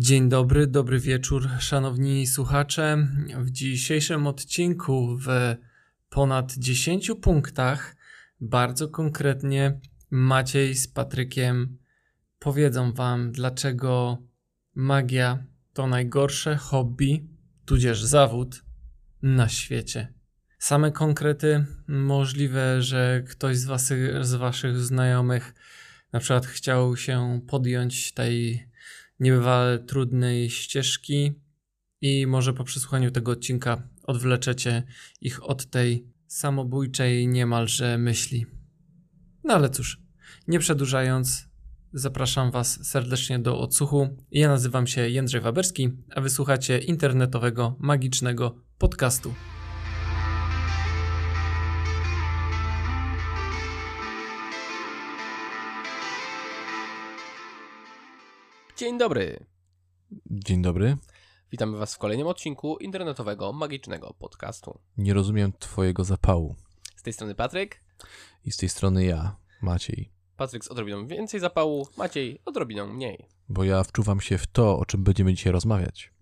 Dzień dobry, dobry wieczór, szanowni słuchacze. W dzisiejszym odcinku w ponad 10 punktach, bardzo konkretnie, Maciej z Patrykiem powiedzą Wam, dlaczego magia to najgorsze hobby, tudzież zawód na świecie. Same konkrety, możliwe, że ktoś z, was, z Waszych znajomych na przykład chciał się podjąć tej niebywale trudnej ścieżki i może po przesłuchaniu tego odcinka odwleczecie ich od tej samobójczej niemalże myśli. No ale cóż, nie przedłużając, zapraszam Was serdecznie do odsłuchu. Ja nazywam się Jędrzej Waberski, a wysłuchacie internetowego, magicznego podcastu. Dzień dobry. Dzień dobry. Witamy Was w kolejnym odcinku internetowego, magicznego podcastu. Nie rozumiem Twojego zapału. Z tej strony Patryk. I z tej strony ja, Maciej. Patryk z odrobiną więcej zapału, Maciej odrobiną mniej. Bo ja wczuwam się w to, o czym będziemy dzisiaj rozmawiać.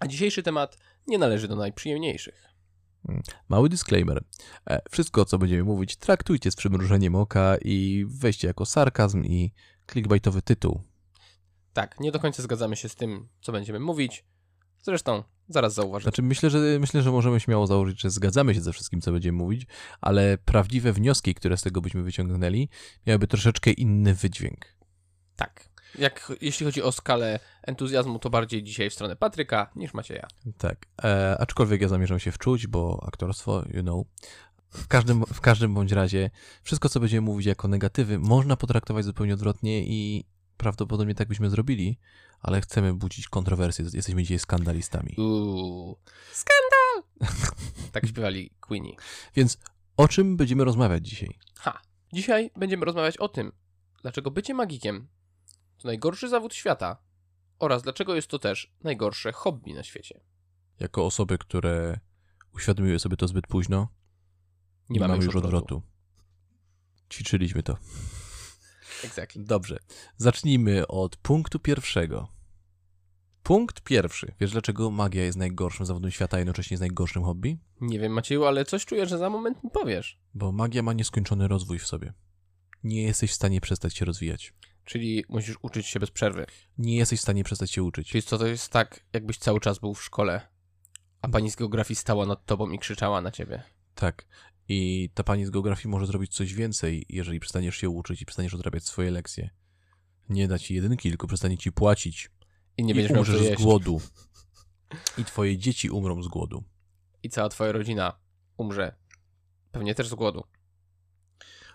A dzisiejszy temat nie należy do najprzyjemniejszych. Mały disclaimer. E, Wszystko, co będziemy mówić, traktujcie z przymrużeniem oka i weźcie jako sarkazm i clickbaitowy tytuł. Tak, nie do końca zgadzamy się z tym, co będziemy mówić. Zresztą, zaraz zauważycie. Znaczy, myślę, że myślę, że możemy śmiało założyć, że zgadzamy się ze wszystkim, co będziemy mówić, ale prawdziwe wnioski, które z tego byśmy wyciągnęli, miałyby troszeczkę inny wydźwięk. Tak. Jak jeśli chodzi o skalę entuzjazmu, to bardziej dzisiaj w stronę Patryka niż Macieja. Tak. E, aczkolwiek ja zamierzam się wczuć, bo aktorstwo, you know. W każdym, w każdym bądź razie, wszystko, co będziemy mówić jako negatywy, można potraktować zupełnie odwrotnie i prawdopodobnie tak byśmy zrobili, ale chcemy budzić kontrowersje. Jesteśmy dzisiaj skandalistami. Uuu, skandal! tak śpiewali Queenie. Więc o czym będziemy rozmawiać dzisiaj? Ha! Dzisiaj będziemy rozmawiać o tym, dlaczego bycie magikiem to najgorszy zawód świata oraz dlaczego jest to też najgorsze hobby na świecie. Jako osoby, które uświadomiły sobie to zbyt późno, nie, mamy już odwrotu. Ćwiczyliśmy to. Exactly. Dobrze. Zacznijmy od punktu pierwszego. Punkt pierwszy. Wiesz, dlaczego magia jest najgorszym zawodem świata, a jednocześnie jest najgorszym hobby? Nie wiem, Macieju, ale coś czuję, że za moment mi powiesz. Bo magia ma nieskończony rozwój w sobie. Nie jesteś w stanie przestać się rozwijać. Czyli musisz uczyć się bez przerwy. Nie jesteś w stanie przestać się uczyć. Czyli co to jest tak, jakbyś cały czas był w szkole, a pani z geografii stała nad tobą i krzyczała na ciebie. Tak. I ta pani z geografii może zrobić coś więcej, jeżeli przestaniesz się uczyć i przestaniesz odrabiać swoje lekcje. Nie da ci jedynki, tylko przestanie ci płacić. I nie I będziesz co umrzesz z głodu. I twoje dzieci umrą z głodu. I cała twoja rodzina umrze. Pewnie też z głodu.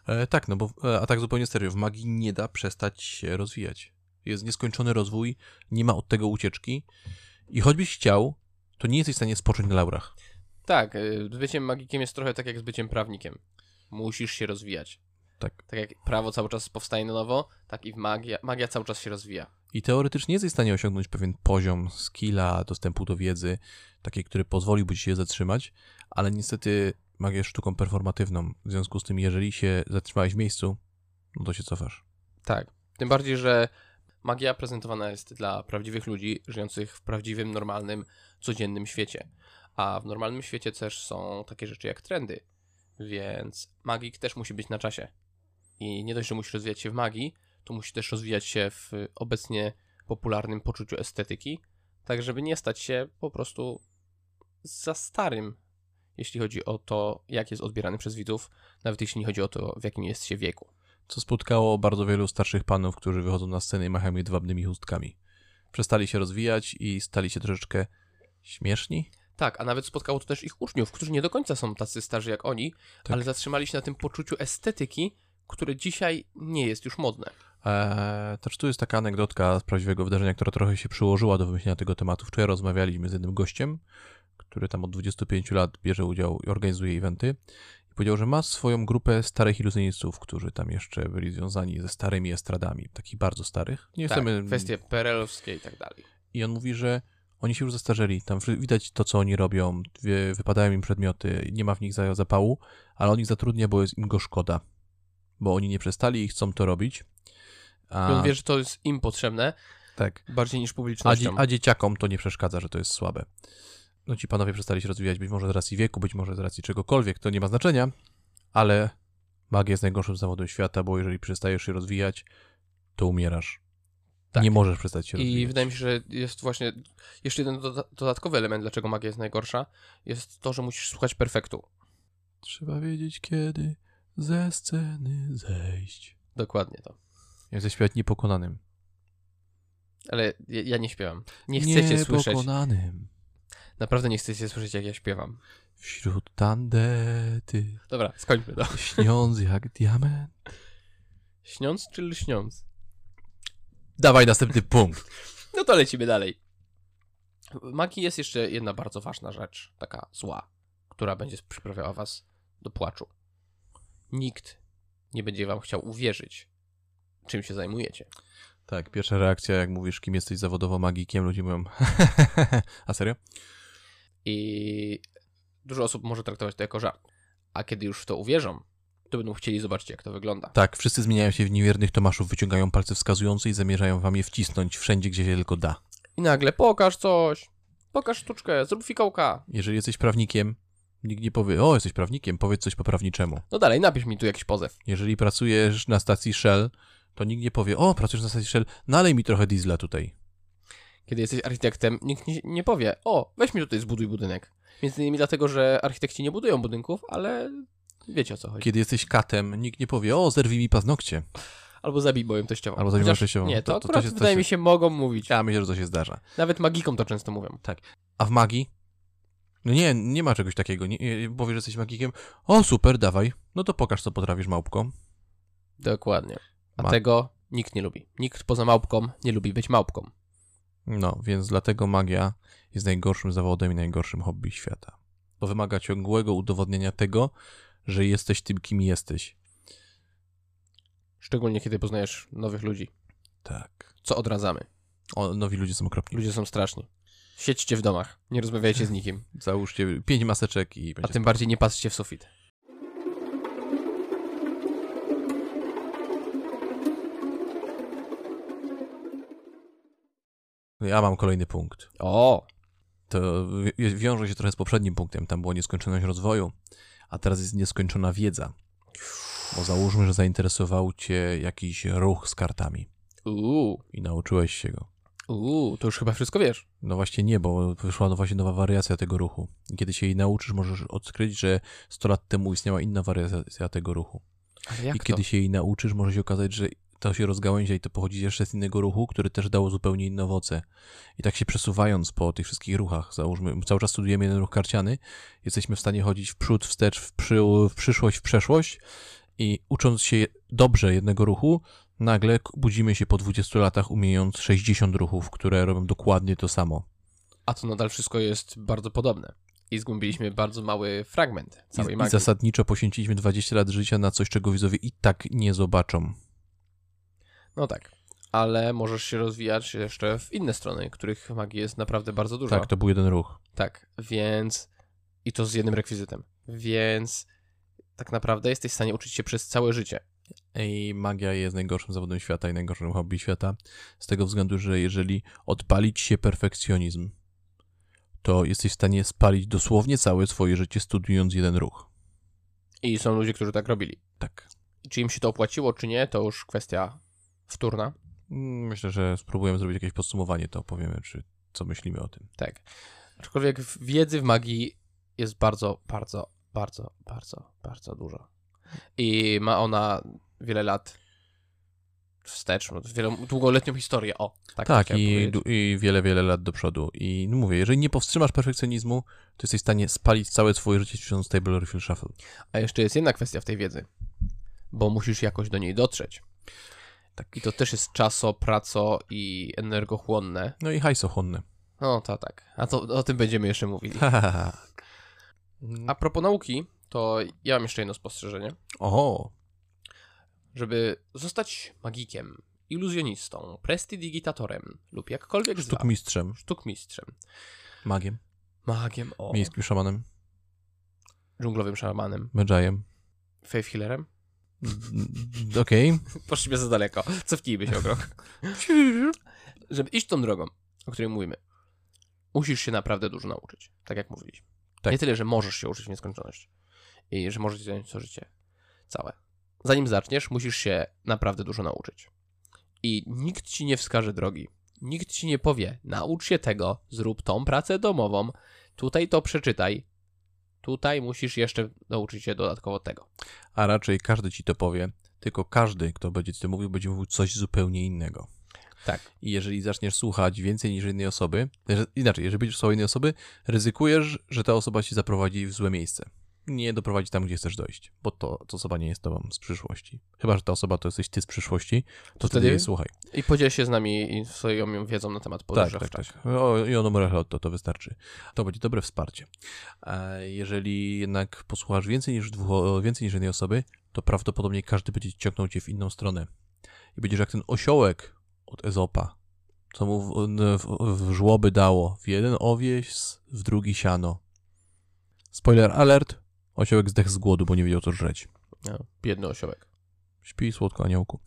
E, tak, no bo, e, a tak zupełnie serio, w magii nie da przestać się rozwijać. Jest nieskończony rozwój, nie ma od tego ucieczki i choćbyś chciał, to nie jesteś w stanie spocząć na laurach. Tak, y, byciem magikiem jest trochę tak jak z byciem prawnikiem. Musisz się rozwijać. Tak. Tak jak prawo cały czas powstaje na nowo, tak i magia, magia cały czas się rozwija. I teoretycznie jesteś w stanie osiągnąć pewien poziom skilla, dostępu do wiedzy, taki, który pozwoliłby ci się zatrzymać, ale niestety magia jest sztuką performatywną. W związku z tym, jeżeli się zatrzymałeś w miejscu, no to się cofasz. Tak. Tym bardziej, że magia prezentowana jest dla prawdziwych ludzi żyjących w prawdziwym, normalnym, codziennym świecie. A w normalnym świecie też są takie rzeczy jak trendy. Więc magik też musi być na czasie. I nie dość, że musi rozwijać się w magii, to musi też rozwijać się w obecnie popularnym poczuciu estetyki, tak żeby nie stać się po prostu za starym, jeśli chodzi o to, jak jest odbierany przez widzów, nawet jeśli nie chodzi o to, w jakim jest się wieku. Co spotkało bardzo wielu starszych panów, którzy wychodzą na scenę i machają jedwabnymi chustkami. Przestali się rozwijać i stali się troszeczkę śmieszni. Tak, a nawet spotkało to też ich uczniów, którzy nie do końca są tacy starzy jak oni, Tak. ale zatrzymali się na tym poczuciu estetyki, które dzisiaj nie jest już modne. Eee, też tu jest taka anegdotka z prawdziwego wydarzenia, która trochę się przyłożyła do wymyślenia tego tematu. Wczoraj rozmawialiśmy z jednym gościem, który tam od 25 lat bierze udział i organizuje eventy. I powiedział, że ma swoją grupę starych iluzjonistów, którzy tam jeszcze byli związani ze starymi estradami, takich bardzo starych. Nie Tak, chcemy... kwestie perelowskie i tak dalej. I on mówi, że oni się już zastarzeli. Tam widać to, co oni robią. Wypadają im przedmioty, nie ma w nich za- zapału, ale on ich zatrudnia, bo jest im go szkoda. Bo oni nie przestali i chcą to robić. I on wie, że to jest im potrzebne, Tak. Bardziej niż A, dzie- publicznością. a dzieciakom to nie przeszkadza, że to jest słabe. No ci panowie przestali się rozwijać, być może z racji wieku, być może z racji czegokolwiek, to nie ma znaczenia, ale magia jest najgorszym zawodem świata, bo jeżeli przestajesz się rozwijać, to umierasz. Tak. Nie możesz przestać się I rozwijać. wydaje mi się, że jest właśnie jeszcze jeden doda- dodatkowy element, dlaczego magia jest najgorsza, jest to, że musisz słuchać perfektu. Trzeba wiedzieć, kiedy ze sceny zejść. Dokładnie to. Jak zaśpiewać niepokonanym. Ale ja, ja nie śpiewam. Nie chcecie słyszeć. Niepokonanym. Naprawdę nie chcecie słyszeć, jak ja śpiewam. Wśród tandety, Dobra, skończmy to. śniąc jak diament. Śniąc czy lśniąc? Dawaj następny punkt. No to lecimy dalej. W magii jest jeszcze jedna bardzo ważna rzecz, taka zła, która będzie przyprawiała was do płaczu. Nikt nie będzie wam chciał uwierzyć, czym się zajmujecie. Tak, pierwsza reakcja, jak mówisz, kim jesteś zawodowo magikiem, ludzie mówią, a serio? I dużo osób może traktować to jako żart. A kiedy już w to uwierzą, to będą chcieli zobaczyć, jak to wygląda. Tak, wszyscy zmieniają się w niewiernych Tomaszów, wyciągają palce wskazujące i zamierzają wam je wcisnąć wszędzie, gdzie się tylko da. I nagle pokaż coś, pokaż sztuczkę, zrób fikołka. Jeżeli jesteś prawnikiem, nikt nie powie, o, jesteś prawnikiem, powiedz coś po prawniczemu. No dalej, napisz mi tu jakiś pozew. Jeżeli pracujesz na stacji Shell, to nikt nie powie, o, pracujesz na stacji Shell, nalej mi trochę diesla tutaj. Kiedy jesteś architektem, nikt nie, nie powie, o, weź mi tutaj zbuduj budynek. Między innymi dlatego, że architekci nie budują budynków, ale wiecie o co chodzi. Kiedy jesteś katem, nikt nie powie, o, zerwij mi paznokcie. Albo zabij moją teściową. Albo zabij moją teściową. Nie, to, To- to- to się- to wydaje się- mi się mogą mówić. Ja myślę, że to się zdarza. Nawet magikom to często mówią. A w magii? No nie, nie ma czegoś takiego. Nie, powiesz, że jesteś magikiem. O, super, dawaj. No to pokaż, co potrafisz, małpko. Dokładnie. A Ma- tego nikt nie lubi. Nikt poza małpką nie lubi być małpką. No, więc dlatego magia jest najgorszym zawodem i najgorszym hobby świata. Bo wymaga ciągłego udowodnienia tego, że jesteś tym, kim jesteś. Szczególnie kiedy poznajesz nowych ludzi. Tak. Co odradzamy. O, nowi ludzie są okropni. Ludzie są straszni. Siedźcie w domach. Nie rozmawiajcie z nikim. Załóżcie pięć maseczek i A tym bardziej nie patrzcie w sufit. Ja mam kolejny punkt. O! To wi- wiąże się trochę z poprzednim punktem. Tam była nieskończoność rozwoju, a teraz jest nieskończona wiedza. Bo załóżmy, że zainteresował cię jakiś ruch z kartami Uuu. i nauczyłeś się go. Uuu, to już chyba wszystko wiesz. No właśnie nie, bo wyszła no właśnie nowa wariacja tego ruchu. I kiedy się jej nauczysz, możesz odkryć, że 100 lat temu istniała inna wariacja tego ruchu. Ale jak I to? kiedy się jej nauczysz, może się okazać, że to się rozgałęzia i to pochodzi jeszcze z innego ruchu, który też dało zupełnie inne owoce. I tak się przesuwając po tych wszystkich ruchach, załóżmy, cały czas studujemy jeden ruch karciany, jesteśmy w stanie chodzić w przód, wstecz, w, przy, w przyszłość, w przeszłość i ucząc się dobrze jednego ruchu, nagle budzimy się po 20 latach, umiejąc 60 ruchów, które robią dokładnie to samo. A to nadal wszystko jest bardzo podobne. I zgubiliśmy bardzo mały fragment I, całej I magii. zasadniczo poświęciliśmy 20 lat życia na coś, czego widzowie i tak nie zobaczą. No tak. Ale możesz się rozwijać jeszcze w inne strony, których magii jest naprawdę bardzo dużo. Tak, to był jeden ruch. Tak, więc. I to z jednym rekwizytem. Więc tak naprawdę jesteś w stanie uczyć się przez całe życie. I magia jest najgorszym zawodem świata i najgorszym hobby świata. Z tego względu, że jeżeli odpalić się perfekcjonizm, to jesteś w stanie spalić dosłownie całe swoje życie studiując jeden ruch. I są ludzie, którzy tak robili. Tak. Czy im się to opłaciło, czy nie, to już kwestia wtórna. Myślę, że spróbujemy zrobić jakieś podsumowanie, to opowiemy, czy co myślimy o tym. Tak. Aczkolwiek wiedzy w magii jest bardzo, bardzo, bardzo, bardzo, bardzo dużo. I ma ona wiele lat wstecz, no, wiele, długoletnią historię. O, tak. Tak, i, i wiele, wiele lat do przodu. I no mówię, jeżeli nie powstrzymasz perfekcjonizmu, to jesteś w stanie spalić całe swoje życie ćwicząc Table Refill Shuffle. A jeszcze jest jedna kwestia w tej wiedzy, bo musisz jakoś do niej dotrzeć. Tak. I to też jest czaso, praco i energochłonne. No i hajsochłonne. No to tak. A to o tym będziemy jeszcze mówili. A propos nauki, to ja mam jeszcze jedno spostrzeżenie. o, Żeby zostać magikiem, iluzjonistą, prestidigitatorem lub jakkolwiek sztukmistrzem, sztukmistrzem, magiem, magiem, o, miejskim szamanem, dżunglowym szamanem, medżajem. faith healerem. Okej. Poszliśmy za daleko. Cofnijmy się o krok. żeby iść tą drogą, o której mówimy, musisz się naprawdę dużo nauczyć, tak jak mówiliśmy. Tak. Nie tyle, że możesz się uczyć w nieskończoność i że możesz zająć to życie całe. Zanim zaczniesz, musisz się naprawdę dużo nauczyć. I nikt ci nie wskaże drogi. Nikt ci nie powie, naucz się tego, zrób tą pracę domową, tutaj to przeczytaj, tutaj musisz jeszcze nauczyć się dodatkowo tego. A raczej każdy ci to powie, tylko każdy, kto będzie ci to mówił, będzie mówił coś zupełnie innego. Tak. I jeżeli zaczniesz słuchać więcej niż jednej osoby, że- inaczej, jeżeli będziesz słuchał jednej osoby, ryzykujesz, że ta osoba ci zaprowadzi w złe miejsce. Nie doprowadzi tam, gdzie chcesz dojść, bo to, to osoba nie jest tobą z przyszłości. Chyba, że ta osoba to jesteś ty z przyszłości, to wtedy wtedy- słuchaj. I podziel się z nami swoją wiedzą na temat podróży Tak, tak, tak. O, I ono Morelotto, to wystarczy. To będzie dobre wsparcie. Jeżeli jednak posłuchasz więcej niż, dwóch, więcej niż jednej osoby, to prawdopodobnie każdy będzie ciągnął cię w inną stronę. I będziesz jak ten osiołek od Ezopa, co mu w, w, w żłoby dało. W jeden owieś, w drugi siano. Spoiler alert, osiołek zdechł z głodu, bo nie wiedział co żreć. No, biedny osiołek. Śpi słodko, aniołku.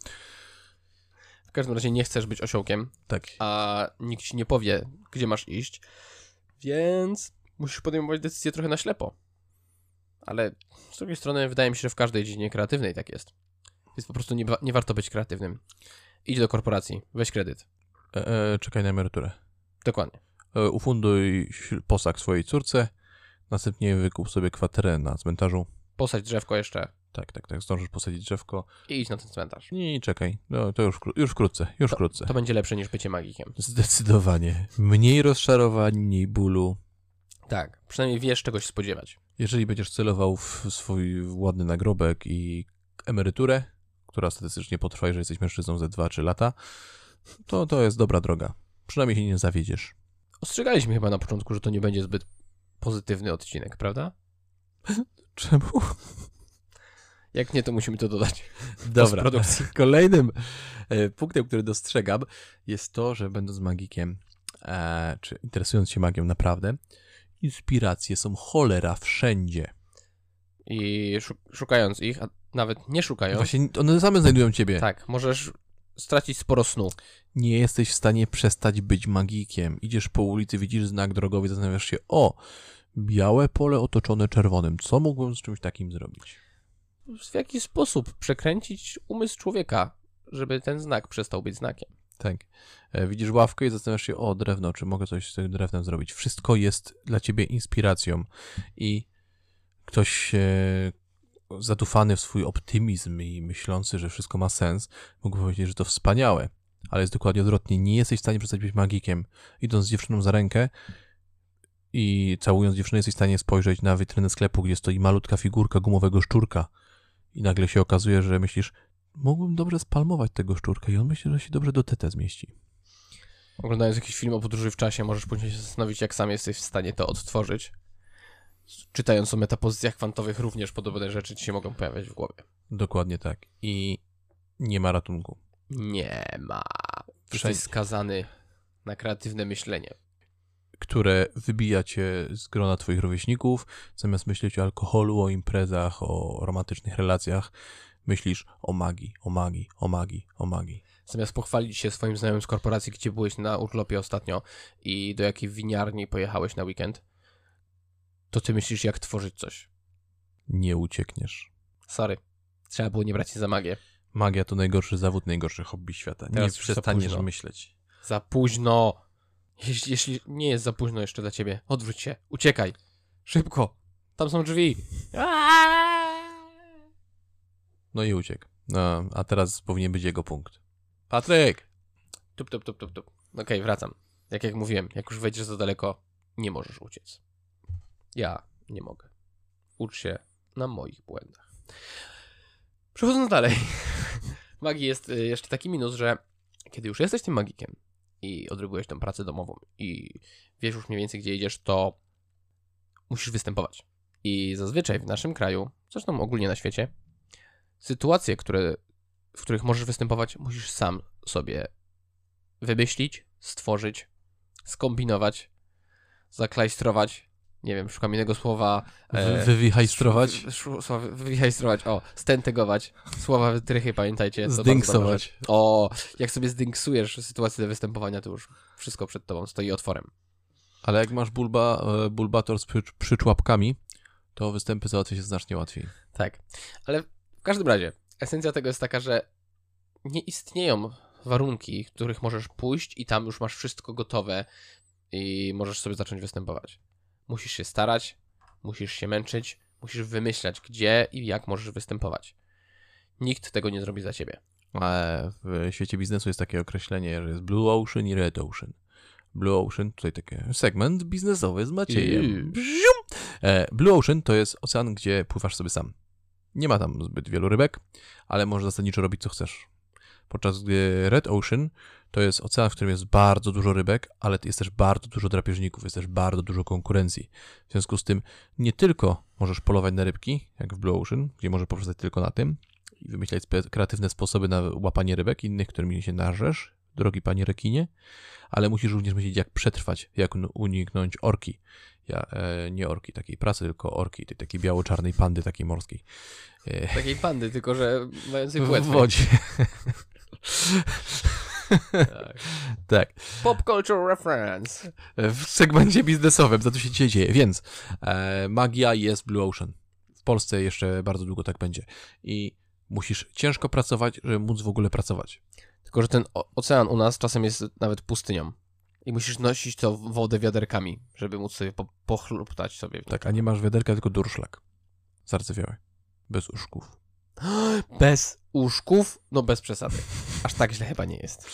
W każdym razie nie chcesz być osiołkiem, Tak. a nikt ci nie powie, gdzie masz iść, więc musisz podejmować decyzje trochę na ślepo. Ale z drugiej strony wydaje mi się, że w każdej dziedzinie kreatywnej tak jest. Więc po prostu nie, nie warto być kreatywnym. Idź do korporacji, weź kredyt. E, e, czekaj na emeryturę. Dokładnie. E, ufunduj posag swojej córce, następnie wykup sobie kwaterę na cmentarzu. Posadź drzewko jeszcze Tak, tak, tak, zdążysz posadzić drzewko. i idź na ten cmentarz. Nie, czekaj, no to już, już wkrótce, już wkrótce. To będzie lepsze niż bycie magikiem. Zdecydowanie. Mniej rozczarowań, mniej bólu. Tak, przynajmniej wiesz czegoś spodziewać. Jeżeli będziesz celował w swój ładny nagrobek i emeryturę, która statystycznie potrwa, jeżeli jesteś mężczyzną ze 2-3 lata, to to jest dobra droga. Przynajmniej się nie zawiedziesz. Ostrzegaliśmy chyba na początku, że to nie będzie zbyt pozytywny odcinek, prawda? Czemu? Jak nie, to musimy to dodać. Dobra. Postprodukcji. Kolejnym e, punktem, który dostrzegam, jest to, że będąc magikiem, e, czy interesując się magią naprawdę, inspiracje są cholera wszędzie. I szu- szukając ich, a nawet nie szukając, Właśnie one same znajdują ciebie. tak, możesz stracić sporo snu. Nie jesteś w stanie przestać być magikiem. Idziesz po ulicy, widzisz znak drogowy, zastanawiasz się, o, białe pole otoczone czerwonym. Co mógłbym z czymś takim zrobić? W jaki sposób przekręcić umysł człowieka, żeby ten znak przestał być znakiem? Tak. E, Widzisz ławkę i zastanawiasz się, o, drewno, czy mogę coś z tym drewnem zrobić. Wszystko jest dla ciebie inspiracją i ktoś zadufany w swój optymizm i myślący, że wszystko ma sens, mógłby powiedzieć, że to wspaniałe. Ale jest dokładnie odwrotnie. Nie jesteś w stanie przestać być magikiem. Idąc z dziewczyną za rękę i całując dziewczynę, jesteś w stanie spojrzeć na witrynę sklepu, gdzie stoi malutka figurka gumowego szczurka i nagle się okazuje, że myślisz, mógłbym dobrze spalmować tego szczurka i on myśli, że się dobrze do TT zmieści. Oglądając jakiś film o podróży w czasie, możesz później się zastanowić, jak sam jesteś w stanie to odtworzyć. Czytając o metapozycjach kwantowych, również podobne rzeczy ci się mogą pojawiać w głowie. Dokładnie tak. I nie ma ratunku. Nie ma. Jesteś skazany na kreatywne myślenie. Które wybija cię z grona twoich rówieśników, zamiast myśleć o alkoholu, o imprezach, o romantycznych relacjach, myślisz o magii, o magii, o magii, o magii. Zamiast pochwalić się swoim znajomym z korporacji, gdzie byłeś na urlopie ostatnio i do jakiej winiarni pojechałeś na weekend, to ty myślisz, jak tworzyć coś. Nie uciekniesz. Sorry. Trzeba było nie brać się za magię. Magia to najgorszy zawód, najgorszy hobby świata. Teraz nie przestaniesz myśleć. Za późno. Jeśli, jeśli nie jest za późno jeszcze dla ciebie, odwróć się, uciekaj. Szybko. Tam są drzwi. No i uciekł. No, a teraz powinien być jego punkt. Patryk! Tup, tup, tup, tup, tup. Okej, wracam. Jak jak mówiłem, jak już wejdziesz za daleko, nie możesz uciec. Ja nie mogę. Ucz się na moich błędach. Przechodząc dalej. Magii jest y, jeszcze taki minus, że kiedy już jesteś tym magikiem i odrobujesz tę pracę domową i wiesz już mniej więcej gdzie idziesz, to musisz występować. I zazwyczaj w naszym kraju, zresztą ogólnie na świecie, sytuacje, które, w których możesz występować, musisz sam sobie wymyślić, stworzyć, skombinować, zaklajstrować Nie wiem, szukam innego słowa. Wy- Wywichajstrować, wywichajstrować. O, stentegować. Słowa wytrychy, pamiętajcie. Zdynksować. O, jak sobie zdynksujesz sytuację do występowania, to już wszystko przed tobą stoi otworem. ale jak masz bulba, e, bulbator z przy, przyczłapkami, to występy załatwia się znacznie łatwiej. Tak. Ale w każdym razie, esencja tego jest taka, że nie istnieją warunki, w których możesz pójść i tam już masz wszystko gotowe i możesz sobie zacząć występować. Musisz się starać, musisz się męczyć, musisz wymyślać, gdzie i jak możesz występować. Nikt tego nie zrobi za ciebie. Ale w świecie biznesu jest takie określenie, że jest Blue Ocean i Red Ocean. Blue Ocean, tutaj taki segment biznesowy z Maciejem. E, Blue Ocean to jest ocean, gdzie pływasz sobie sam. Nie ma tam zbyt wielu rybek, ale możesz zasadniczo robić co chcesz. Podczas gdy Red Ocean to jest ocean, w którym jest bardzo dużo rybek, ale jest też bardzo dużo drapieżników, jest też bardzo dużo konkurencji. W związku z tym nie tylko możesz polować na rybki, jak w Blue Ocean, gdzie możesz poprzestać tylko na tym i wymyślać kreatywne sposoby na łapanie rybek, innych, którymi się narzesz, drogi panie rekinie, ale musisz również myśleć, jak przetrwać, jak un- uniknąć orki. Ja, e, nie orki takiej pracy, tylko orki, tej takiej biało-czarnej pandy takiej morskiej. E, Takiej pandy, tylko że mającej w płetwę. wodzie. Tak. tak. Pop culture reference. w segmencie biznesowym, za to się dzisiaj dzieje. Więc e, magia jest Blue Ocean. W Polsce jeszcze bardzo długo tak będzie. I musisz ciężko pracować, żeby móc w ogóle pracować. Tylko, że ten ocean u nas czasem jest nawet pustynią. I musisz nosić to wodę wiaderkami, żeby móc sobie po, pochluptać sobie. Tak, a nie masz wiaderka, tylko durszlak. Zardzewiały. Bez uszków. Bez uszków? No bez przesady. Aż tak źle chyba nie jest.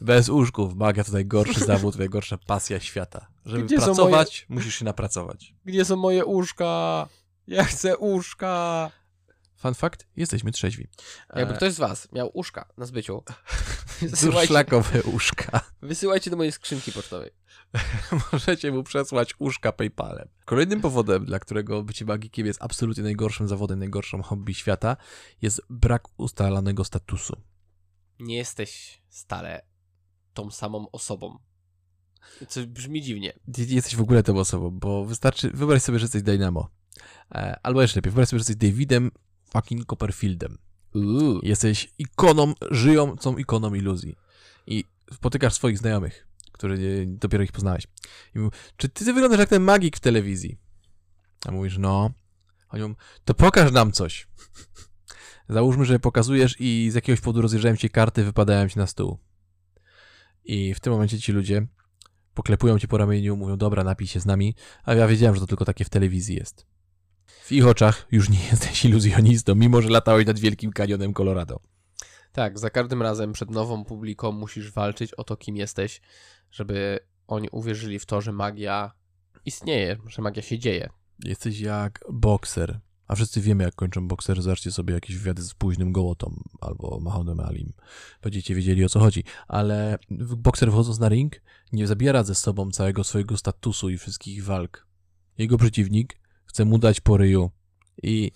Bez uszków. Magia to najgorszy zawód, najgorsza pasja świata. Żeby Gdzie są pracować, musisz się napracować. Gdzie są moje uszka? Ja chcę uszka. Fun fact, jesteśmy trzeźwi. Jakby E, ktoś z was miał uszka na zbyciu, Durszlakowe uszka. wysyłajcie do mojej skrzynki pocztowej. Możecie mu przesłać uszka PayPalem. Kolejnym powodem, dla którego bycie magikiem jest absolutnie najgorszym zawodem, najgorszą hobby świata, jest brak ustalanego statusu. Nie jesteś stale tą samą osobą. Co brzmi dziwnie. Ty nie jesteś w ogóle tą osobą, bo wystarczy, wyobraź sobie, że jesteś Dynamo. E, albo jeszcze lepiej, wyobraź sobie, że jesteś Davidem fucking Copperfieldem. Uuu. Jesteś ikoną, żyjącą ikoną iluzji. I spotykasz swoich znajomych, którzy dopiero ich poznałeś. I mówią, czy ty wyglądasz jak ten magik w telewizji? A mówisz, no. Oni mówią, to pokaż nam coś. Załóżmy, że pokazujesz i z jakiegoś powodu rozjeżdżają ci karty, wypadają ci na stół. I w tym momencie ci ludzie poklepują cię po ramieniu, mówią, dobra, napij się z nami, a ja wiedziałem, że to tylko takie w telewizji jest. W ich oczach już nie jesteś iluzjonistą, mimo że latałeś nad Wielkim Kanionem Colorado. Tak, za każdym razem przed nową publiką musisz walczyć o to, kim jesteś, żeby oni uwierzyli w to, że magia istnieje, że magia się dzieje. Jesteś jak bokser. A wszyscy wiemy, jak kończą bokserzy. Zobaczcie sobie jakieś wywiady z późnym Gołotą albo Mahonem Alim. Będziecie wiedzieli, o co chodzi. Ale bokser wchodząc na ring nie zabiera ze sobą całego swojego statusu i wszystkich walk. Jego przeciwnik chce mu dać po ryju. I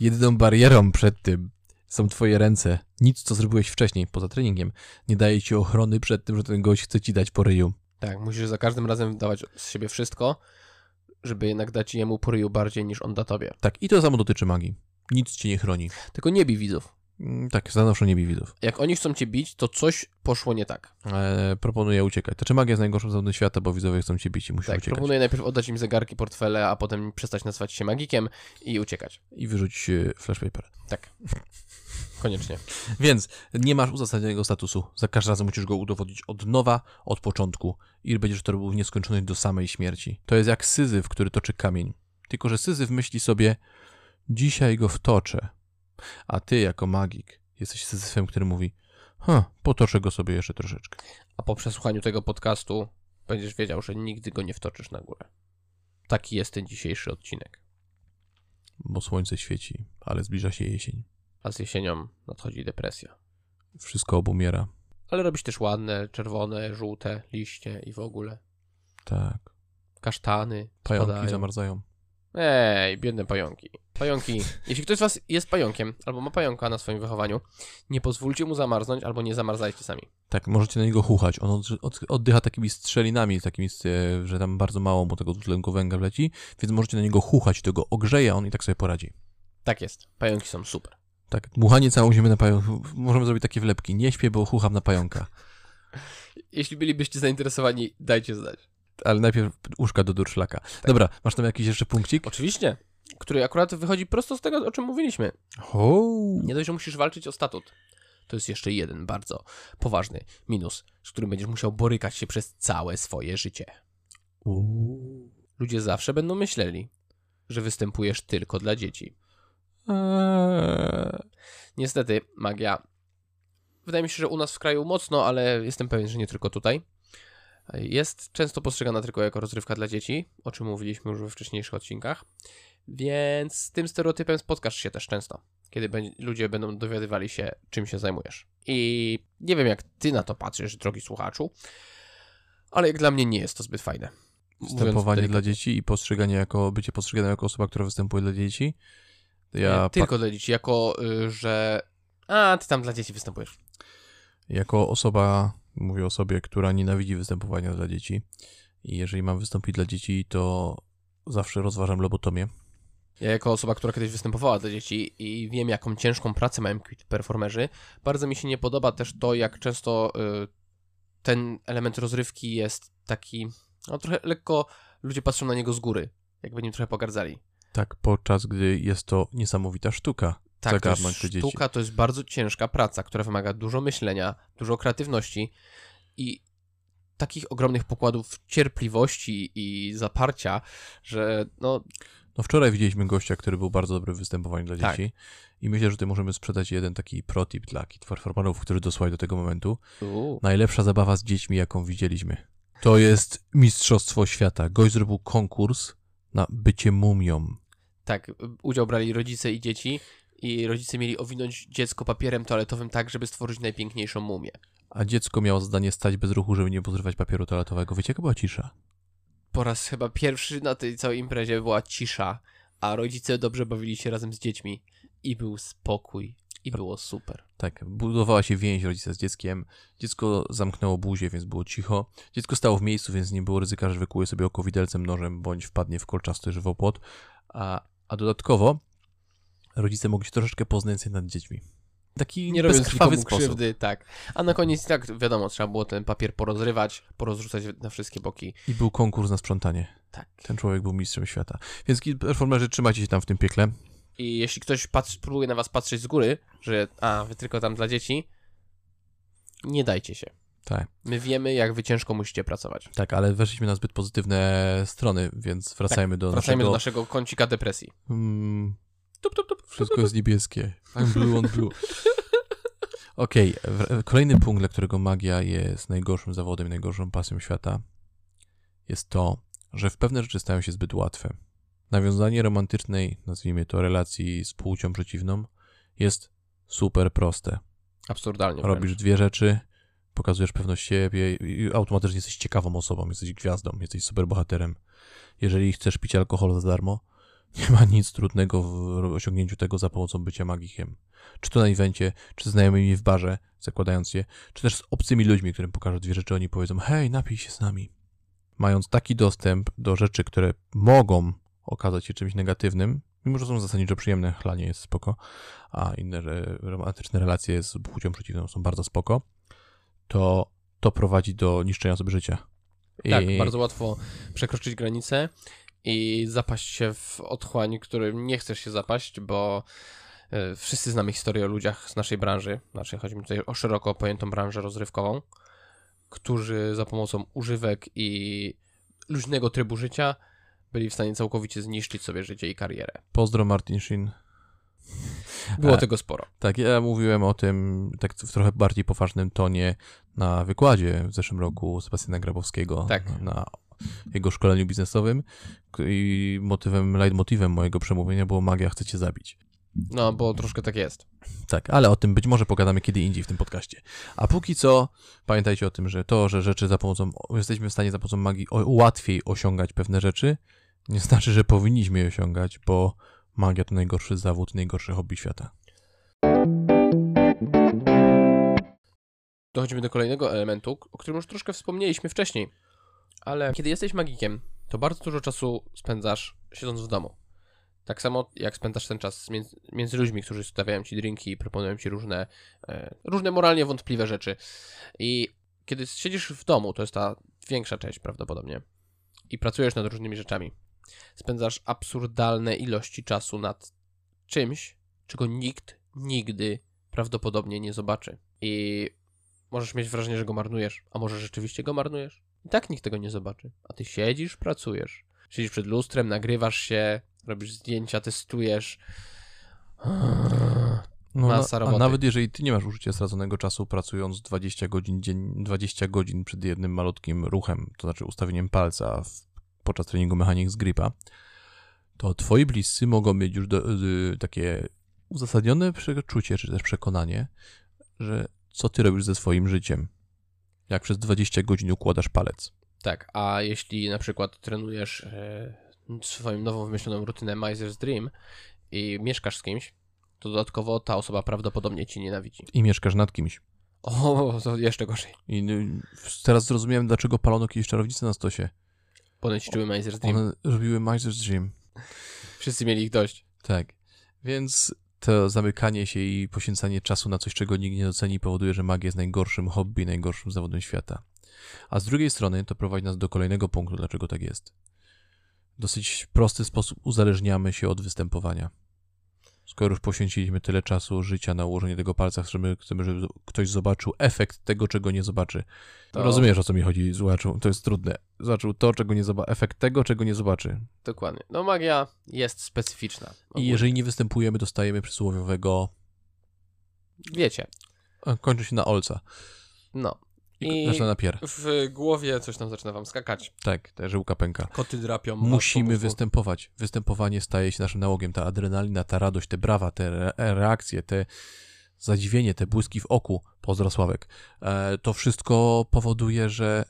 jedyną barierą przed tym są twoje ręce. Nic, co zrobiłeś wcześniej, poza treningiem, nie daje ci ochrony przed tym, że ten gość chce ci dać po ryju. Tak, musisz za każdym razem dawać z siebie wszystko, żeby jednak dać jemu po ryju bardziej niż on da tobie. Tak, i to samo dotyczy magii. Nic cię nie chroni. Tylko nie bij widzów. Mm, Tak, zanoszą nie bij widzów. Jak oni chcą cię bić, to coś poszło nie tak. E, proponuję uciekać. To czy magia jest najgorszą zawodem świata, bo widzowie chcą cię bić i musisz Tak, uciekać. proponuję najpierw oddać im zegarki, portfele, a potem przestać nazywać się magikiem i uciekać. I wyrzucić e, flashpaper. Tak. Koniecznie. Więc nie masz uzasadnionego statusu. Za każdym razem musisz go udowodnić od nowa, od początku i będziesz to robił w nieskończoność do samej śmierci. To jest jak syzyf, który toczy kamień. Tylko, że syzyf myśli sobie, dzisiaj go wtoczę. A ty, jako magik, jesteś syzyfem, który mówi, ha, potoczę go sobie jeszcze troszeczkę. A po przesłuchaniu tego podcastu będziesz wiedział, że nigdy go nie wtoczysz na górę. Taki jest ten dzisiejszy odcinek. Bo słońce świeci, ale zbliża się jesień. A z jesienią nadchodzi depresja. Wszystko obumiera. Ale robisz też ładne, czerwone, żółte liście i w ogóle. Tak. Kasztany Pająki spadają. zamarzają. Ej, biedne pająki. Pająki. Jeśli ktoś z was jest pająkiem, albo ma pająka na swoim wychowaniu, nie pozwólcie mu zamarznąć, albo nie zamarzajcie sami. Tak, możecie na niego chuchać. On od, od, oddycha takimi strzelinami, takimi, e, że tam bardzo mało mu tego dwutlenku węgla wleci, więc możecie na niego chuchać, to go ogrzeje, a on i tak sobie poradzi. Tak jest. Pająki są super. Tak, dmuchanie całą ziemię na pająka. Możemy zrobić takie wlepki. Nie śpię, bo chucham na pająka. Jeśli bylibyście zainteresowani, dajcie znać. Ale najpierw uszka do durszlaka. Dobra, masz tam jakiś jeszcze punkcik? Oczywiście. Który akurat wychodzi prosto z tego, o czym mówiliśmy. O, Nie dość, że musisz walczyć o statut. To jest jeszcze jeden bardzo poważny minus, z którym będziesz musiał borykać się przez całe swoje życie. Ludzie zawsze będą myśleli, że występujesz tylko dla dzieci. Eee. Niestety, magia. Wydaje mi się, że u nas w kraju mocno, ale jestem pewien, że nie tylko tutaj. Jest często postrzegana tylko jako rozrywka dla dzieci, o czym mówiliśmy już we wcześniejszych odcinkach. Więc z tym stereotypem spotkasz się też często, kiedy ludzie będą dowiadywali się, czym się zajmujesz. I nie wiem, jak ty na to patrzysz, drogi słuchaczu, ale jak dla mnie nie jest to zbyt fajne. Występowanie dla dzieci i postrzeganie jako, bycie postrzeganym jako osoba, która występuje dla dzieci. To Nie, Ja tylko dla dzieci, jako y, że. A, ty tam dla dzieci występujesz. jako osoba, mówię o sobie, która nienawidzi występowania dla dzieci. I jeżeli mam wystąpić dla dzieci, to zawsze rozważam lobotomię. Ja jako osoba, która kiedyś występowała dla dzieci i wiem, jaką ciężką pracę mają performerzy, bardzo mi się nie podoba też to, jak często y, ten element rozrywki jest taki, no trochę lekko ludzie patrzą na niego z góry, jakby nim trochę pogardzali. Tak, podczas gdy jest to niesamowita sztuka. Tak, Zagarnąć te dzieci. sztuka, to jest bardzo ciężka praca, która wymaga dużo myślenia, dużo kreatywności i takich ogromnych pokładów cierpliwości i zaparcia, że no No wczoraj widzieliśmy gościa, który był bardzo dobry w występowaniu dla Tak. dzieci. I myślę, że tutaj możemy sprzedać jeden taki protip dla performerów, który dosłali do tego momentu. uu, Najlepsza zabawa z dziećmi, jaką widzieliśmy. To jest Mistrzostwo Świata. Gość zrobił konkurs na bycie mumią. Tak, udział brali rodzice i dzieci i rodzice mieli owinąć dziecko papierem toaletowym tak, żeby stworzyć najpiękniejszą mumię. A dziecko miało zadanie stać bez ruchu, żeby nie pozrywać papieru toaletowego. Wiecie, jaka była cisza? Po raz chyba pierwszy na tej całej imprezie była cisza, a rodzice dobrze bawili się razem z dziećmi i był spokój i było super. Tak, budowała się więź rodzica z dzieckiem. Dziecko zamknęło buzię, więc było cicho. Dziecko stało w miejscu, więc nie było ryzyka, że wykuje sobie oko widelcem, nożem, bądź wpadnie w kolczasty żywopłot. A, a dodatkowo rodzice mogli się troszeczkę poznęcać nad dziećmi. Taki Nie bezkrwawy sposób. krzywdy, tak. A na koniec i tak wiadomo, trzeba było ten papier porozrywać, porozrzucać na wszystkie boki. I był konkurs na sprzątanie. Tak. Ten człowiek był mistrzem świata. Więc performerzy, trzymajcie się tam w tym piekle. I jeśli ktoś patrzy, próbuje na was patrzeć z góry, że a, wy tylko tam dla dzieci, nie dajcie się. Tak, My wiemy, jak wy ciężko musicie pracować. tak, ale weszliśmy na zbyt pozytywne strony, więc wracajmy do Wracajmy naszego... do naszego kącika depresji. Mm, Tup, tup, tup. wszystko jest niebieskie. I'm blue on blue. Okej, w- kolejny punkt, dla którego magia jest najgorszym zawodem i najgorszą pasją świata, jest to, że w pewne rzeczy stają się zbyt łatwe. Nawiązanie romantycznej, nazwijmy to, relacji z płcią przeciwną jest super proste. Absurdalnie. Robisz wręcz. dwie rzeczy, pokazujesz pewność siebie i automatycznie jesteś ciekawą osobą, jesteś gwiazdą, jesteś superbohaterem. Jeżeli chcesz pić alkohol za darmo, nie ma nic trudnego w osiągnięciu tego za pomocą bycia magikiem. Czy to na evencie, czy z znajomymi w barze, zakładając je, czy też z obcymi ludźmi, którym pokażę dwie rzeczy, oni powiedzą, hej, napij się z nami. Mając taki dostęp do rzeczy, które mogą okazać się czymś negatywnym, mimo że są zasadniczo przyjemne, chlanie jest spoko, a inne romantyczne relacje z płcią przeciwną są bardzo spoko, to to prowadzi do niszczenia sobie życia. Tak, bardzo łatwo przekroczyć granicę i zapaść się w otchłań, którym nie chcesz się zapaść, bo e, wszyscy znamy historię o ludziach z naszej branży, znaczy chodzi mi tutaj o szeroko pojętą branżę rozrywkową, którzy za pomocą używek i luźnego trybu życia byli w stanie całkowicie zniszczyć sobie życie i karierę. Pozdro Martin Sheen. Było E, tego sporo. Tak, ja mówiłem o tym tak w trochę bardziej poważnym tonie na wykładzie w zeszłym roku Sebastiana Grabowskiego Tak. na jego szkoleniu biznesowym i motywem, leitmotywem mojego przemówienia było magia chce cię zabić. No, bo troszkę tak jest. Tak, ale o tym być może pogadamy kiedy indziej w tym podcaście. A póki co pamiętajcie o tym, że to, że rzeczy za pomocą, jesteśmy w stanie za pomocą magii łatwiej osiągać pewne rzeczy, Nie znaczy, że powinniśmy je osiągać, bo magia to najgorszy zawód, najgorsze hobby świata. Dochodzimy do kolejnego elementu, o którym już troszkę wspomnieliśmy wcześniej. Ale kiedy jesteś magikiem, to bardzo dużo czasu spędzasz siedząc w domu. Tak samo jak spędzasz ten czas między, między ludźmi, którzy stawiają ci drinki i proponują ci różne, e, różne moralnie wątpliwe rzeczy. I kiedy siedzisz w domu, to jest ta większa część prawdopodobnie, i pracujesz nad różnymi rzeczami, spędzasz absurdalne ilości czasu nad czymś, czego nikt nigdy prawdopodobnie nie zobaczy. I możesz mieć wrażenie, że go marnujesz, a może rzeczywiście go marnujesz? I tak nikt tego nie zobaczy. A ty siedzisz, pracujesz. Siedzisz przed lustrem, nagrywasz się, robisz zdjęcia, testujesz. No, Masa a roboty. nawet jeżeli ty nie masz użycia straconego czasu pracując 20 godzin, dzień, 20 godzin przed jednym malutkim ruchem, to znaczy ustawieniem palca w, podczas treningu mechanik z gripa, to twoi bliscy mogą mieć już do, y, takie uzasadnione przeczucie, czy też przekonanie, że co ty robisz ze swoim życiem, jak przez 20 godzin układasz palec. Tak, a jeśli na przykład trenujesz e, swoją nową wymyśloną rutynę Miser's Dream i mieszkasz z kimś, to dodatkowo ta osoba prawdopodobnie ci nienawidzi. I mieszkasz nad kimś. O, to jeszcze gorzej. I y, teraz zrozumiałem, dlaczego palono kiedyś czarownice na stosie. One ćwiczyły Miser's Dream. One robiły Miser's Dream. Wszyscy mieli ich dość. Tak. Więc to zamykanie się i poświęcanie czasu na coś, czego nikt nie doceni, powoduje, że magia jest najgorszym hobby, najgorszym zawodem świata. A z drugiej strony to prowadzi nas do kolejnego punktu, dlaczego tak jest. W dosyć prosty sposób uzależniamy się od występowania. Skoro już poświęciliśmy tyle czasu, życia na ułożenie tego palca, chcemy, chcemy żeby ktoś zobaczył efekt tego, czego nie zobaczy. To- Rozumiesz, o co mi chodzi, zobaczył, to jest trudne. Zobaczył to, czego nie zobaczy, efekt tego, czego nie zobaczy. Dokładnie. No magia jest specyficzna. I jeżeli nie występujemy, dostajemy przysłowiowego Wiecie. Kończy się na olca. No. I, I- zaczyna. W głowie coś tam zaczyna wam skakać. Tak, ta żyłka pęka. Koty drapią. Musimy występować. Występowanie staje się naszym nałogiem. Ta adrenalina, ta radość, te brawa, te re reakcje, te zadziwienie, te błyski w oku, pozdro Sławek, e, to wszystko powoduje, że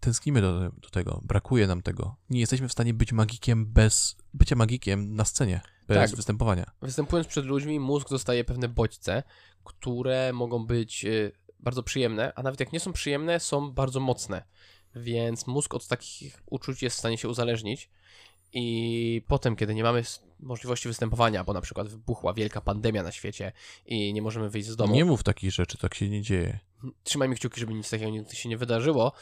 tęsknimy do, do tego. Brakuje nam tego. Nie jesteśmy w stanie być magikiem bez bycia magikiem na scenie, bez Tak. występowania. Występując przed ludźmi, mózg dostaje pewne bodźce, które mogą być y, bardzo przyjemne, a nawet jak nie są przyjemne, są bardzo mocne. Więc mózg od takich uczuć jest w stanie się uzależnić. I potem, kiedy nie mamy możliwości występowania, bo na przykład wybuchła wielka pandemia na świecie i nie możemy wyjść z domu, Nie mów takich rzeczy, tak się nie dzieje. trzymajmy kciuki, żeby nic takiego nigdy się nie wydarzyło,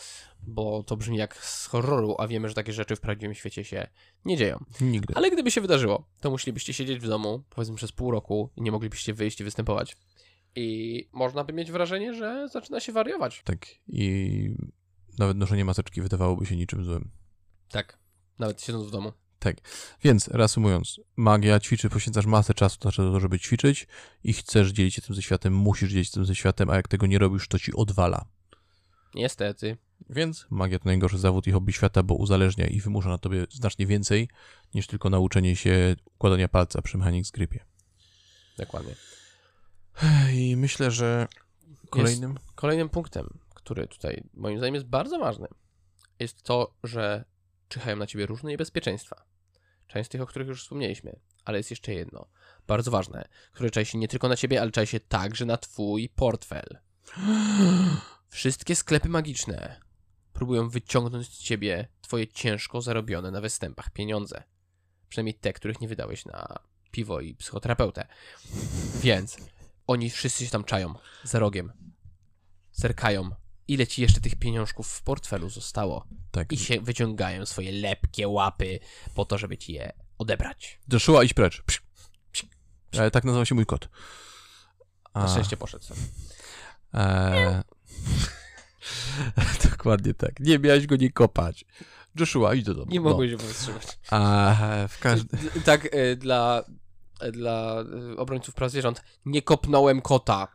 bo to brzmi jak z horroru, a wiemy, że takie rzeczy w prawdziwym świecie się nie dzieją. Nigdy. Ale gdyby się wydarzyło, to musielibyście siedzieć w domu, powiedzmy przez pół roku i nie moglibyście wyjść i występować. I można by mieć wrażenie, że zaczyna się wariować. Tak. I nawet noszenie maseczki wydawałoby się niczym złym. Tak. Nawet siedząc w domu. Tak. Więc reasumując, magia ćwiczy, poświęcasz masę czasu na to, żeby ćwiczyć i chcesz dzielić się tym ze światem, musisz dzielić się tym ze światem, a jak tego nie robisz, to ci odwala. Niestety. Więc magia to najgorszy zawód i hobby świata, bo uzależnia i wymusza na tobie znacznie więcej niż tylko nauczenie się układania palca przy Mechanics Gripie. Dokładnie. I myślę, że kolejnym... Kolejnym punktem, który tutaj moim zdaniem jest bardzo ważny, jest to, że czyhają na ciebie różne niebezpieczeństwa. Część z tych, o których już wspomnieliśmy, ale jest jeszcze jedno, bardzo ważne, które czai się nie tylko na ciebie, ale czai się także na twój portfel. Wszystkie sklepy magiczne próbują wyciągnąć z ciebie twoje ciężko zarobione na występach pieniądze. Przynajmniej te, których nie wydałeś na piwo i psychoterapeutę. Więc oni wszyscy się tam czają za rogiem. Zerkają. Ile ci jeszcze tych pieniążków w portfelu zostało? Tak. I się wyciągają swoje lepkie łapy po to, żeby ci je odebrać. Joshua, idź precz. Psz, psz. Ale tak nazywa się mój kot. Na A, szczęście poszedł sobie. e... Dokładnie tak. Nie miałeś go nie kopać. Joshua, idź do domu. Nie mogłeś się powstrzymać. No. A w każdym... Tak, y, dla, dla y, obrońców praw zwierząt. Nie kopnąłem kota.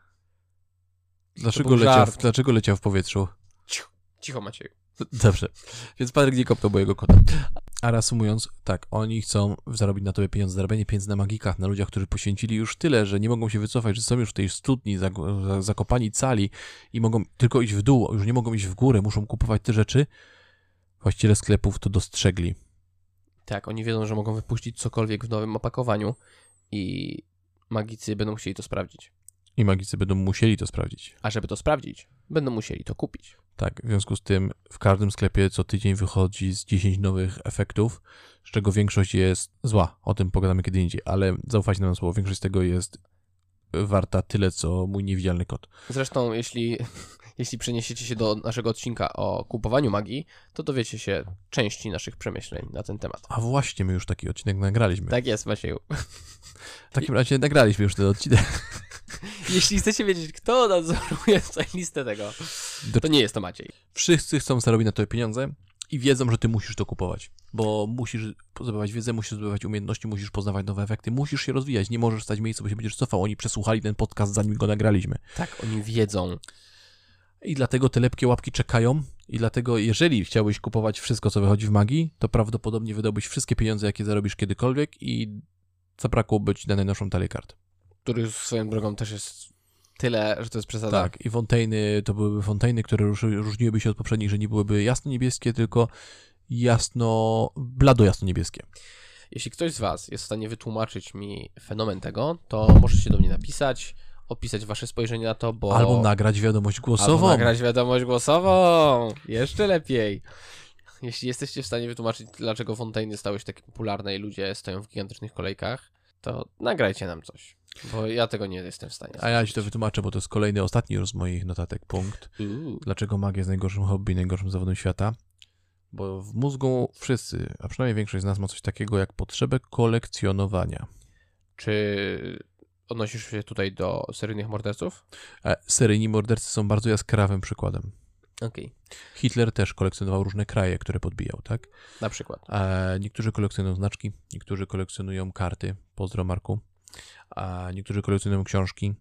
Dlaczego leciał, żart. dlaczego leciał w powietrzu? Cicho Macieju. Dobrze. Więc Patryk nie kopnął mojego kota. A reasumując, tak, oni chcą zarobić na tobie pieniądze, zarabianie pieniędzy na magikach, na ludziach, którzy poświęcili już tyle, że nie mogą się wycofać, że są już w tej studni, zakopani cali i mogą tylko iść w dół, już nie mogą iść w górę, muszą kupować te rzeczy. Właściciele sklepów to dostrzegli. Tak, oni wiedzą, że mogą wypuścić cokolwiek w nowym opakowaniu i magicy będą musieli to sprawdzić. I magicy będą musieli to sprawdzić. A żeby to sprawdzić, będą musieli to kupić. Tak, w związku z tym w każdym sklepie co tydzień wychodzi z 10 nowych efektów, z czego większość jest zła. O tym pogadamy kiedy indziej, ale zaufajcie nam na słowo, większość z tego jest warta tyle, co mój niewidzialny kot. Zresztą, jeśli, jeśli przeniesiecie się do naszego odcinka o kupowaniu magii, to dowiecie się części naszych przemyśleń na ten temat. A właśnie, my już taki odcinek nagraliśmy. Tak jest, Macieju. W takim razie nagraliśmy już ten odcinek. Jeśli chcecie wiedzieć, kto nadzoruje tutaj listę tego, to nie jest to Maciej. Wszyscy chcą zarobić na to pieniądze i wiedzą, że ty musisz to kupować, bo musisz zdobywać wiedzę, musisz zdobywać umiejętności, musisz poznawać nowe efekty, musisz się rozwijać, nie możesz stać w miejscu, bo się będziesz cofał. Oni przesłuchali ten podcast, zanim go nagraliśmy. Tak, oni wiedzą. I dlatego te lepkie łapki czekają i dlatego jeżeli chciałbyś kupować wszystko, co wychodzi w magii, to prawdopodobnie wydałbyś wszystkie pieniądze, jakie zarobisz kiedykolwiek i zabrakłoby ci na najnowszą talię kart. Który swoją drogą też jest tyle, że to jest przesada. Tak, i fontajny to byłyby fontajny, które róż- różniłyby się od poprzednich, że nie byłyby jasno-niebieskie, tylko jasno, blado jasno-niebieskie. Jeśli ktoś z Was jest w stanie wytłumaczyć mi fenomen tego, to możecie do mnie napisać, opisać Wasze spojrzenie na to, bo... Albo nagrać wiadomość głosową. Albo nagrać wiadomość głosową. Jeszcze lepiej. Jeśli jesteście w stanie wytłumaczyć, dlaczego fontajny stały się takie popularne i ludzie stoją w gigantycznych kolejkach, to nagrajcie nam coś. Bo ja tego nie jestem w stanie. A ja ci to wytłumaczę, bo to jest kolejny, ostatni już z moich notatek punkt. Uuu. Dlaczego magia jest najgorszym hobby, najgorszym zawodem świata? Bo w mózgu wszyscy, a przynajmniej większość z nas ma coś takiego jak potrzebę kolekcjonowania. Czy odnosisz się tutaj do seryjnych morderców? E, Seryjni mordercy są bardzo jaskrawym przykładem. Okej. Hitler też kolekcjonował różne kraje, które podbijał, tak? Na przykład. E, niektórzy kolekcjonują znaczki, niektórzy kolekcjonują karty, pozdro Marku, a niektórzy kolekcjonują książki,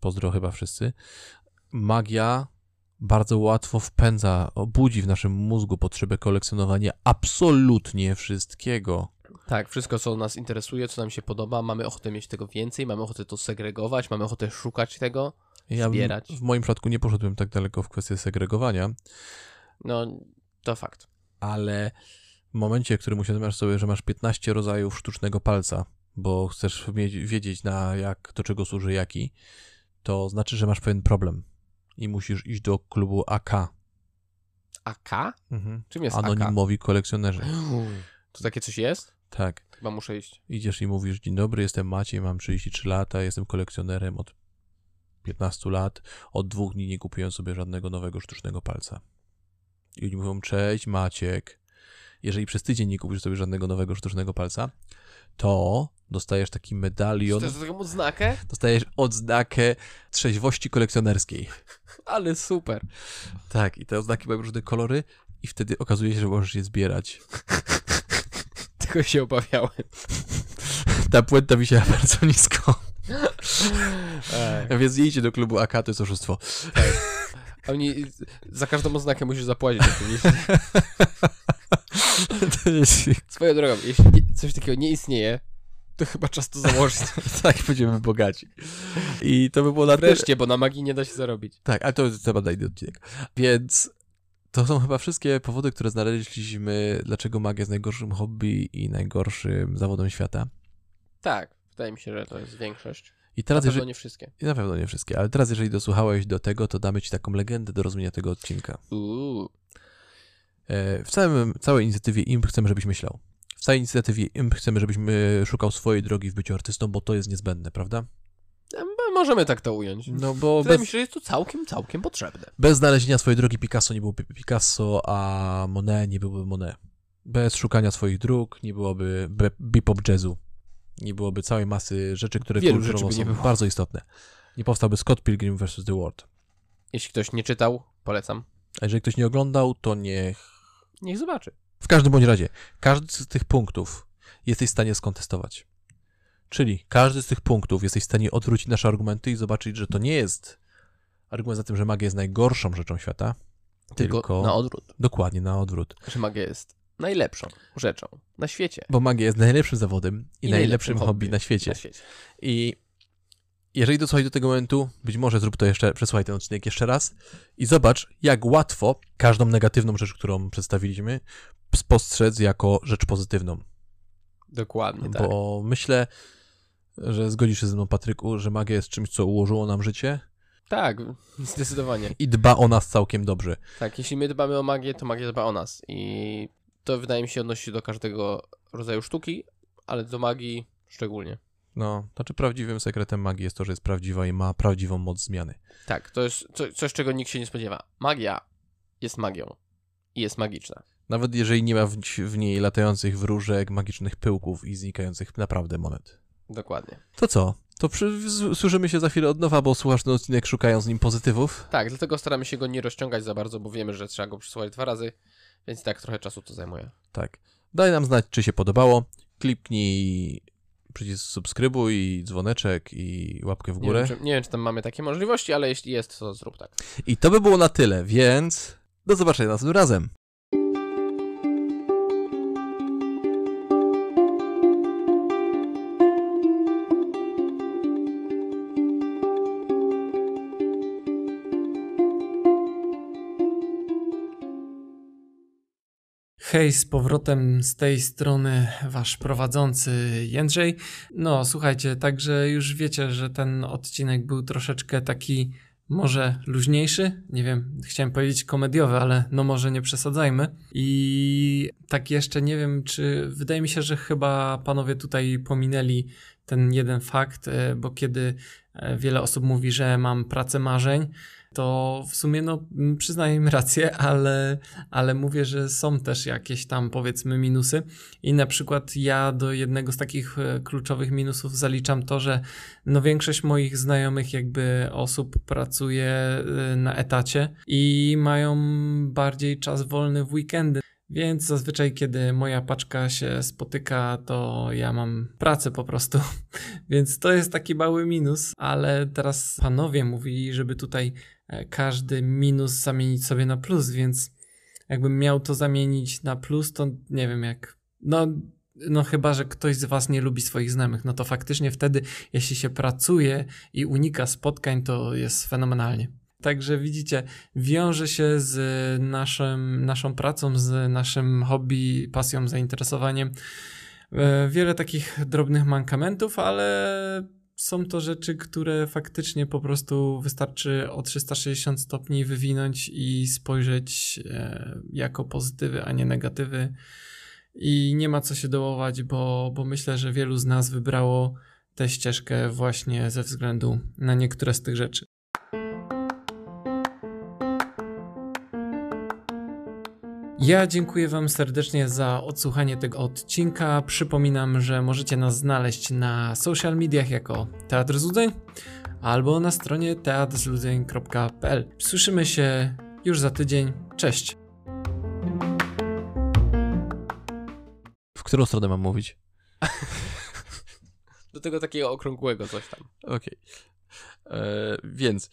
pozdro chyba wszyscy. Magia bardzo łatwo wpędza, budzi w naszym mózgu potrzebę kolekcjonowania absolutnie wszystkiego. Tak, wszystko co nas interesuje, co nam się podoba, mamy ochotę mieć tego więcej, mamy ochotę to segregować, mamy ochotę szukać tego. Ja Zbierać. w moim przypadku nie poszedłem tak daleko w kwestię segregowania, No, to fakt. ale w momencie, w którym uświadamiasz sobie, że masz 15 rodzajów sztucznego palca, bo chcesz wiedzieć na jak, do czego służy jaki, to znaczy, że masz pewien problem i musisz iść do klubu AK. AK? Mhm. Czym jest Anonimowi kolekcjonerzy. AK? To takie coś jest? Tak. Chyba muszę iść. Idziesz i mówisz, dzień dobry, jestem Maciej, mam 33 lata, jestem kolekcjonerem od 15 lat, od dwóch dni nie kupiłem sobie żadnego nowego sztucznego palca. I oni mówią, cześć Maciek, jeżeli przez tydzień nie kupisz sobie żadnego nowego sztucznego palca, to dostajesz taki medalion, jest taką odznakę? dostajesz odznakę trzeźwości kolekcjonerskiej. Ale super. Tak, i te odznaki mają różne kolory i wtedy okazuje się, że możesz je zbierać. Tego się obawiałem. Ta puenta wisiała bardzo nisko. Ej. Więc nie idźcie do klubu AK, to jest oszustwo. A oni za każdą odznakę musisz zapłacić Swoją drogą, jeśli coś takiego nie istnieje, to chyba czas to założyć. tak, będziemy bogaci. I to by było na. Wreszcie, bo na magii nie da się zarobić. Tak, ale to jest temat na odcinek. Więc to są chyba wszystkie powody, które znaleźliśmy, dlaczego magia jest najgorszym hobby i najgorszym zawodem świata. Tak, wydaje mi się, że to jest większość. I Na teraz, pewno jeżeli... nie wszystkie. Na pewno nie wszystkie, ale teraz, jeżeli dosłuchałeś do tego, to damy ci taką legendę do rozumienia tego odcinka. Uuu. E, W całym, całej inicjatywie IMP chcemy, żebyś myślał. W całej inicjatywie IMP chcemy, żebyś my szukał swojej drogi w byciu artystą, bo to jest niezbędne, prawda? Możemy tak to ująć. No bo Wydaje bez, mi się, że jest to całkiem, całkiem potrzebne. bez znalezienia swojej drogi Picasso nie byłoby Picasso, a Monet nie byłby Monet. Bez szukania swoich dróg nie byłoby be- bebop jazzu. Nie byłoby całej masy rzeczy, które Wielu rzeczy by nie są było. bardzo istotne. Nie powstałby Scott Pilgrim vs. The World. Jeśli ktoś nie czytał, polecam. A jeżeli ktoś nie oglądał, to niech Niech zobaczy. W każdym bądź razie, każdy z tych punktów jesteś w stanie skontestować. Czyli każdy z tych punktów jesteś w stanie odwrócić nasze argumenty i zobaczyć, że to nie jest argument za tym, że magia jest najgorszą rzeczą świata, Tylko, tylko, na odwrót. dokładnie na odwrót. Że magia jest najlepszą rzeczą na świecie. Bo magia jest najlepszym zawodem i, I najlepszym najlepszym hobby hobby na świecie. Na świecie. I jeżeli dosłuchaj do tego momentu, być może zrób to jeszcze, przesłuchaj ten odcinek jeszcze raz i zobacz, jak łatwo każdą negatywną rzecz, którą przedstawiliśmy, spostrzec jako rzecz pozytywną. Dokładnie, tak. Bo myślę, że zgodzisz się ze mną, Patryku, że magia jest czymś, co ułożyło nam życie Tak, zdecydowanie. i dba o nas całkiem dobrze. Tak, jeśli my dbamy o magię, to magia dba o nas. I to wydaje mi się odnosi się do każdego rodzaju sztuki, ale do magii szczególnie. No, znaczy prawdziwym sekretem magii jest to, że jest prawdziwa i ma prawdziwą moc zmiany. Tak, to jest co, coś, czego nikt się nie spodziewa. Magia jest magią i jest magiczna. Nawet jeżeli nie ma w, w niej latających wróżek, magicznych pyłków i znikających naprawdę monet. Dokładnie. To co? To przy, z, słyszymy się za chwilę od nowa, bo słuchasz ten odcinek szukając nim pozytywów. Tak, dlatego staramy się go nie rozciągać za bardzo, bo wiemy, że trzeba go przysłuchać dwa razy, więc i tak trochę czasu to zajmuje. Tak. Daj nam znać, czy się podobało. Kliknij przycisk subskrybuj i dzwoneczek i łapkę w Nie górę. wiem, czy, nie wiem, czy tam mamy takie możliwości, ale jeśli jest, to zrób tak. I to by było na tyle, więc do zobaczenia następnym razem. Hej, z powrotem z tej strony wasz prowadzący Jędrzej. No, słuchajcie, także już wiecie, że ten odcinek był troszeczkę taki może luźniejszy, nie wiem, chciałem powiedzieć komediowy, ale no może nie przesadzajmy. I tak jeszcze nie wiem, czy wydaje mi się, że chyba panowie tutaj pominęli ten jeden fakt, e, bo kiedy e, wiele osób mówi, że mam pracę marzeń, to w sumie no m, przyznaję im rację, ale, ale mówię, że są też jakieś tam powiedzmy minusy i na przykład ja do jednego z takich e, kluczowych minusów zaliczam to, że no większość moich znajomych jakby osób pracuje e, na etacie i mają bardziej czas wolny w weekendy. Więc zazwyczaj, kiedy moja paczka się spotyka, to ja mam pracę po prostu. Więc to jest taki mały minus, ale teraz panowie mówili, żeby tutaj każdy minus zamienić sobie na plus, więc jakbym miał to zamienić na plus, to nie wiem jak. No, no chyba, że ktoś z was nie lubi swoich znajomych, no to faktycznie wtedy, jeśli się pracuje i unika spotkań, to jest fenomenalnie. Także widzicie, wiąże się z naszym, naszą pracą, z naszym hobby, pasją, zainteresowaniem. E, Wiele takich drobnych mankamentów, ale są to rzeczy, które faktycznie po prostu wystarczy o 360 stopni wywinąć i spojrzeć e, jako pozytywy, a nie negatywy. I nie ma co się dołować, bo, bo myślę, że wielu z nas wybrało tę ścieżkę właśnie ze względu na niektóre z tych rzeczy. Ja dziękuję Wam serdecznie za odsłuchanie tego odcinka. Przypominam, że możecie nas znaleźć na social mediach jako Teatr Złudzeń albo na stronie teatrzludzeń.pl. Słyszymy się już za tydzień. Cześć! W którą stronę mam mówić? Do tego takiego okrągłego coś tam. Okej. E, Więc